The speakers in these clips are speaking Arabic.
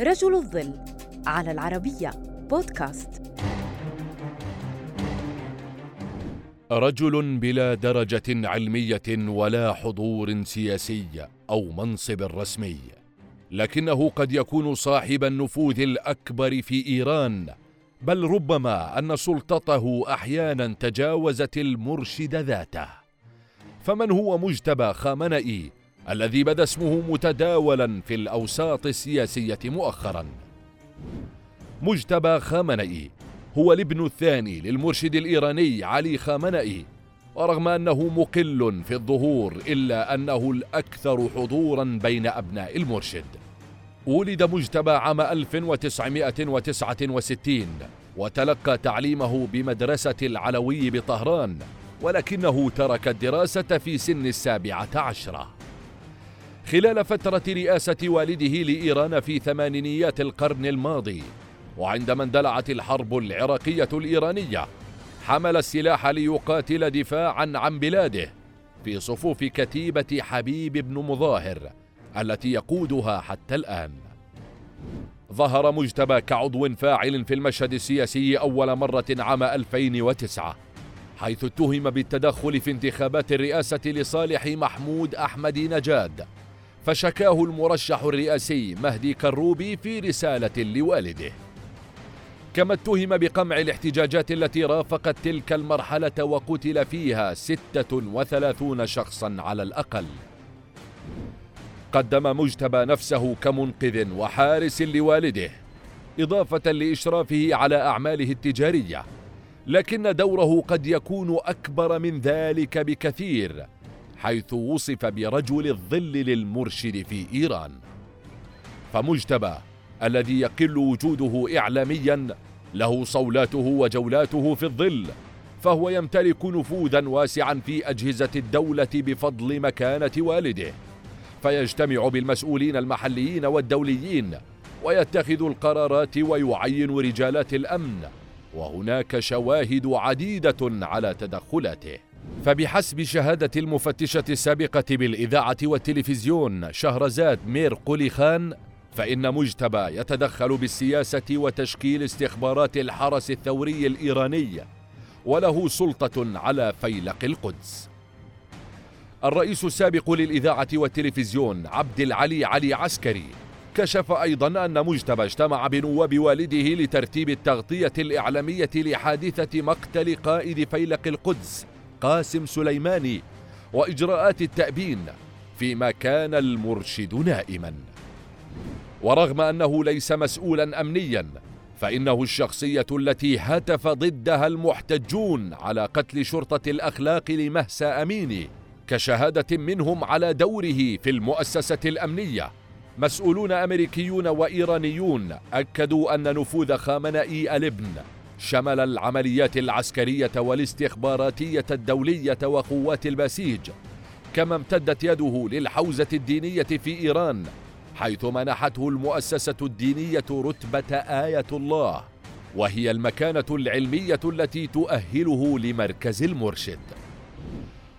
رجل الظل على العربية بودكاست. رجل بلا درجة علمية ولا حضور سياسي أو منصب رسمي لكنه قد يكون صاحب النفوذ الأكبر في إيران بل ربما أن سلطته أحيانا تجاوزت المرشد ذاته. فمن هو مجتبى خامنئي الذي بدا اسمه متداولا في الأوساط السياسية مؤخرا. مجتبى خامنئي هو الابن الثاني للمرشد الإيراني علي خامنئي ورغم أنه مقل في الظهور إلا أنه الأكثر حضورا بين أبناء المرشد. ولد مجتبى عام 1969 وتلقى تعليمه بمدرسة العلوي بطهران ولكنه ترك الدراسة في سن السابعة عشرة. خلال فترة رئاسة والده لإيران في ثمانينيات القرن الماضي وعندما اندلعت الحرب العراقية الإيرانية حمل السلاح ليقاتل دفاعا عن بلاده في صفوف كتيبة حبيب بن مظاهر التي يقودها حتى الآن. ظهر مجتبى كعضو فاعل في المشهد السياسي أول مرة عام 2009 حيث اتهم بالتدخل في انتخابات الرئاسة لصالح محمود أحمد نجاد فشكاه المرشح الرئاسي مهدي كروبي في رسالة لوالده. كما اتهم بقمع الاحتجاجات التي رافقت تلك المرحلة وقتل فيها 36 شخصا على الأقل. قدم مجتبى نفسه كمنقذ وحارس لوالده إضافة لإشرافه على أعماله التجارية. لكن دوره قد يكون أكبر من ذلك بكثير. حيث وصف برجل الظل للمرشد في إيران. فمجتبى الذي يقل وجوده إعلاميا له صولاته وجولاته في الظل فهو يمتلك نفوذا واسعا في أجهزة الدولة بفضل مكانة والده. فيجتمع بالمسؤولين المحليين والدوليين ويتخذ القرارات ويعين رجالات الأمن وهناك شواهد عديدة على تدخلاته. فبحسب شهادة المفتشة السابقة بالإذاعة والتلفزيون شهرزاد مير قولي خان فإن مجتبى يتدخل بالسياسة وتشكيل استخبارات الحرس الثوري الإيراني وله سلطة على فيلق القدس. الرئيس السابق للإذاعة والتلفزيون عبد العلي علي عسكري كشف أيضا أن مجتبى اجتمع بنواب والده لترتيب التغطية الإعلامية لحادثة مقتل قائد فيلق القدس قاسم سليماني وإجراءات التأبين فيما كان المرشد نائما. ورغم أنه ليس مسؤولا أمنيا فإنه الشخصية التي هتف ضدها المحتجون على قتل شرطة الأخلاق لمهسى أميني كشهادة منهم على دوره في المؤسسة الأمنية. مسؤولون أمريكيون وإيرانيون أكدوا أن نفوذ خامنئي الابن شمل العمليات العسكرية والاستخباراتية الدولية وقوات البسيج كما امتدت يده للحوزة الدينية في إيران حيث منحته المؤسسة الدينية رتبة آية الله وهي المكانة العلمية التي تؤهله لمركز المرشد.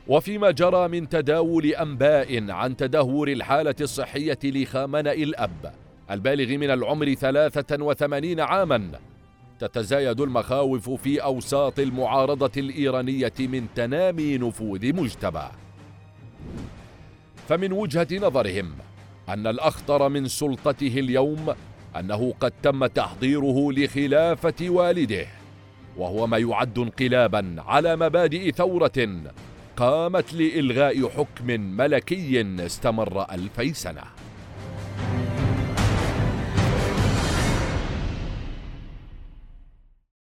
وفيما جرى من تداول أنباء عن تدهور الحالة الصحية لخامنئ الأب البالغ من العمر 83 عاماً تتزايد المخاوف في أوساط المعارضة الإيرانية من تنامي نفوذ مجتبى فمن وجهة نظرهم أن الأخطر من سلطته اليوم أنه قد تم تحضيره لخلافة والده وهو ما يعد انقلابا على مبادئ ثورة قامت لإلغاء حكم ملكي استمر ألفي سنة.